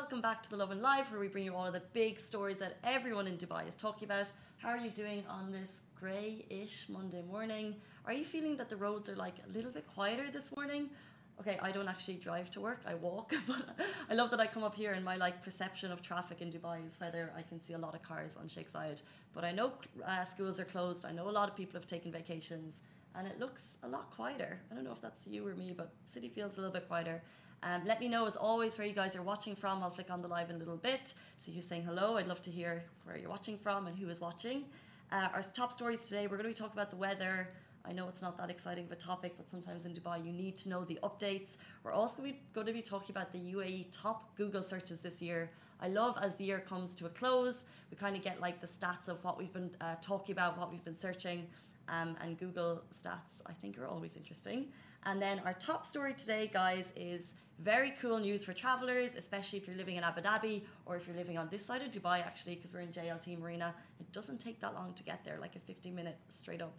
welcome back to the Lovin Live, where we bring you all of the big stories that everyone in Dubai is talking about. How are you doing on this grey-ish Monday morning? Are you feeling that the roads are like a little bit quieter this morning? Okay, I don't actually drive to work; I walk. But I love that I come up here, and my like perception of traffic in Dubai is whether I can see a lot of cars on Sheikh Zayed. But I know uh, schools are closed. I know a lot of people have taken vacations, and it looks a lot quieter. I don't know if that's you or me, but city feels a little bit quieter. Um, let me know as always where you guys are watching from. I'll flick on the live in a little bit. See who's saying hello. I'd love to hear where you're watching from and who is watching. Uh, our top stories today, we're going to be talking about the weather. I know it's not that exciting of a topic, but sometimes in Dubai you need to know the updates. We're also going to be talking about the UAE top Google searches this year. I love as the year comes to a close, we kind of get like the stats of what we've been uh, talking about, what we've been searching, um, and Google stats I think are always interesting. And then our top story today, guys, is very cool news for travelers, especially if you're living in Abu Dhabi or if you're living on this side of Dubai, actually, because we're in JLT Marina. It doesn't take that long to get there, like a 15 minute straight up.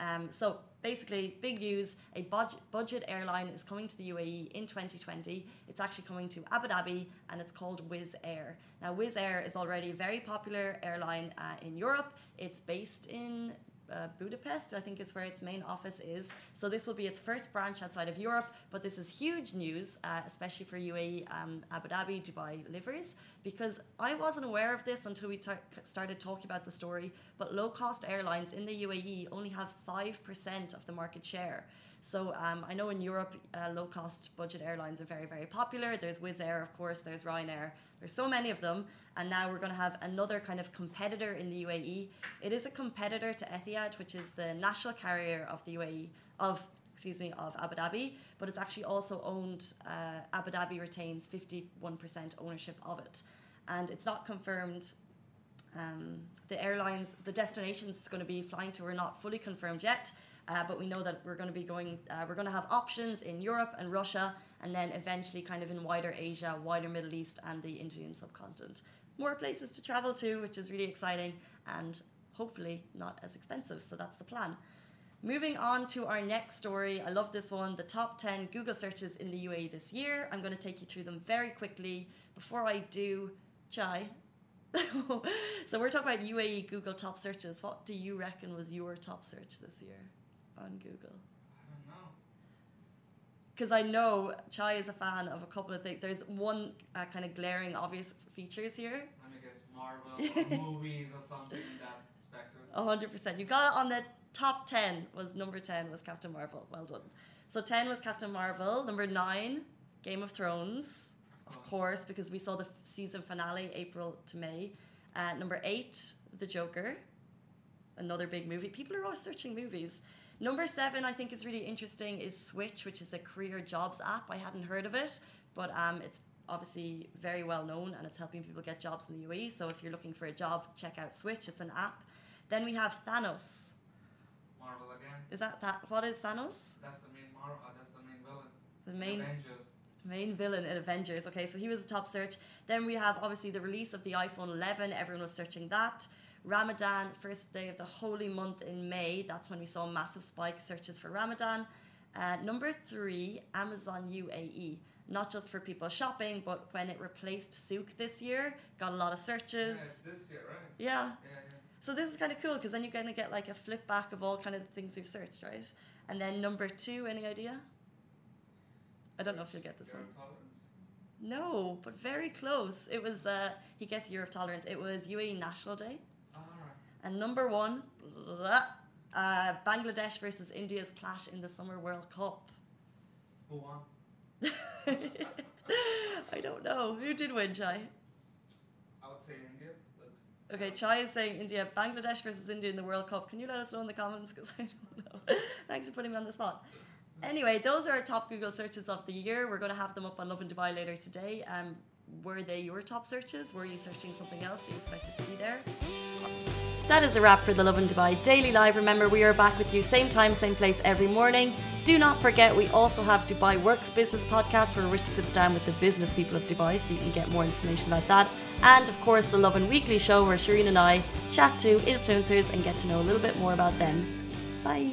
Um, so basically, big news: a budget, budget airline is coming to the UAE in 2020. It's actually coming to Abu Dhabi, and it's called Wizz Air. Now, Wizz Air is already a very popular airline uh, in Europe. It's based in uh, Budapest, I think is where its main office is. So this will be its first branch outside of Europe, but this is huge news, uh, especially for UAE, um, Abu Dhabi, Dubai livers, because I wasn't aware of this until we started talking about the story. But low cost airlines in the UAE only have 5% of the market share. So um, I know in Europe, uh, low cost budget airlines are very, very popular. There's Wizz Air, of course, there's Ryanair. There's so many of them. And now we're going to have another kind of competitor in the UAE. It is a competitor to Etihad, which is the national carrier of the UAE, of excuse me, of Abu Dhabi, but it's actually also owned, uh, Abu Dhabi retains 51% ownership of it. And it's not confirmed um, the airlines, the destinations it's going to be flying to are not fully confirmed yet. Uh, but we know that we're going to be going, uh, we're going to have options in Europe and Russia, and then eventually kind of in wider Asia, wider Middle East, and the Indian subcontinent. More places to travel to, which is really exciting and hopefully not as expensive. So that's the plan. Moving on to our next story. I love this one the top 10 Google searches in the UAE this year. I'm going to take you through them very quickly. Before I do, Chai. so we're talking about UAE Google top searches. What do you reckon was your top search this year? On Google? I don't know. Because I know Chai is a fan of a couple of things. There's one uh, kind of glaring obvious features here. Let me guess, Marvel or movies or something in that spectrum. hundred percent. You got it on the top ten. Was number ten was Captain Marvel. Well done. So ten was Captain Marvel. Number nine, Game of Thrones. Of course, of course because we saw the season finale April to May. Uh, number eight, The Joker. Another big movie. People are always searching movies. Number seven, I think, is really interesting is Switch, which is a career jobs app. I hadn't heard of it, but um, it's obviously very well known and it's helping people get jobs in the UAE. So if you're looking for a job, check out Switch. It's an app. Then we have Thanos. Marvel again. Is that that? What is Thanos? That's the main Marvel. Uh, that's the main villain. The main Avengers. Main villain in Avengers. Okay, so he was a top search. Then we have obviously the release of the iPhone 11. Everyone was searching that. Ramadan, first day of the holy month in May. That's when we saw massive spike searches for Ramadan. Uh, number three, Amazon UAE. Not just for people shopping, but when it replaced Souq this year, got a lot of searches. Yeah, this year, right? Yeah. Yeah, yeah. So this is kind of cool because then you're going to get like a flip back of all kind of things you've searched, right? And then number two, any idea? I don't know if you'll get this one. tolerance. No, but very close. It was uh, he guessed year of tolerance. It was UAE National Day. And number one, blah, uh, Bangladesh versus India's clash in the Summer World Cup. Who won? I don't know. Who did win, Chai? I would say India, but Okay, Chai is saying India, Bangladesh versus India in the World Cup. Can you let us know in the comments? Because I don't know. Thanks for putting me on the spot. Anyway, those are our top Google searches of the year. We're going to have them up on Lovin Dubai later today. Um, were they your top searches? Were you searching something else you expected to be there? That is a wrap for the Lovin Dubai Daily Live. Remember, we are back with you same time, same place every morning. Do not forget, we also have Dubai Works Business Podcast where Rich sits down with the business people of Dubai so you can get more information about that. And of course, the Lovin Weekly show where Shireen and I chat to influencers and get to know a little bit more about them. Bye.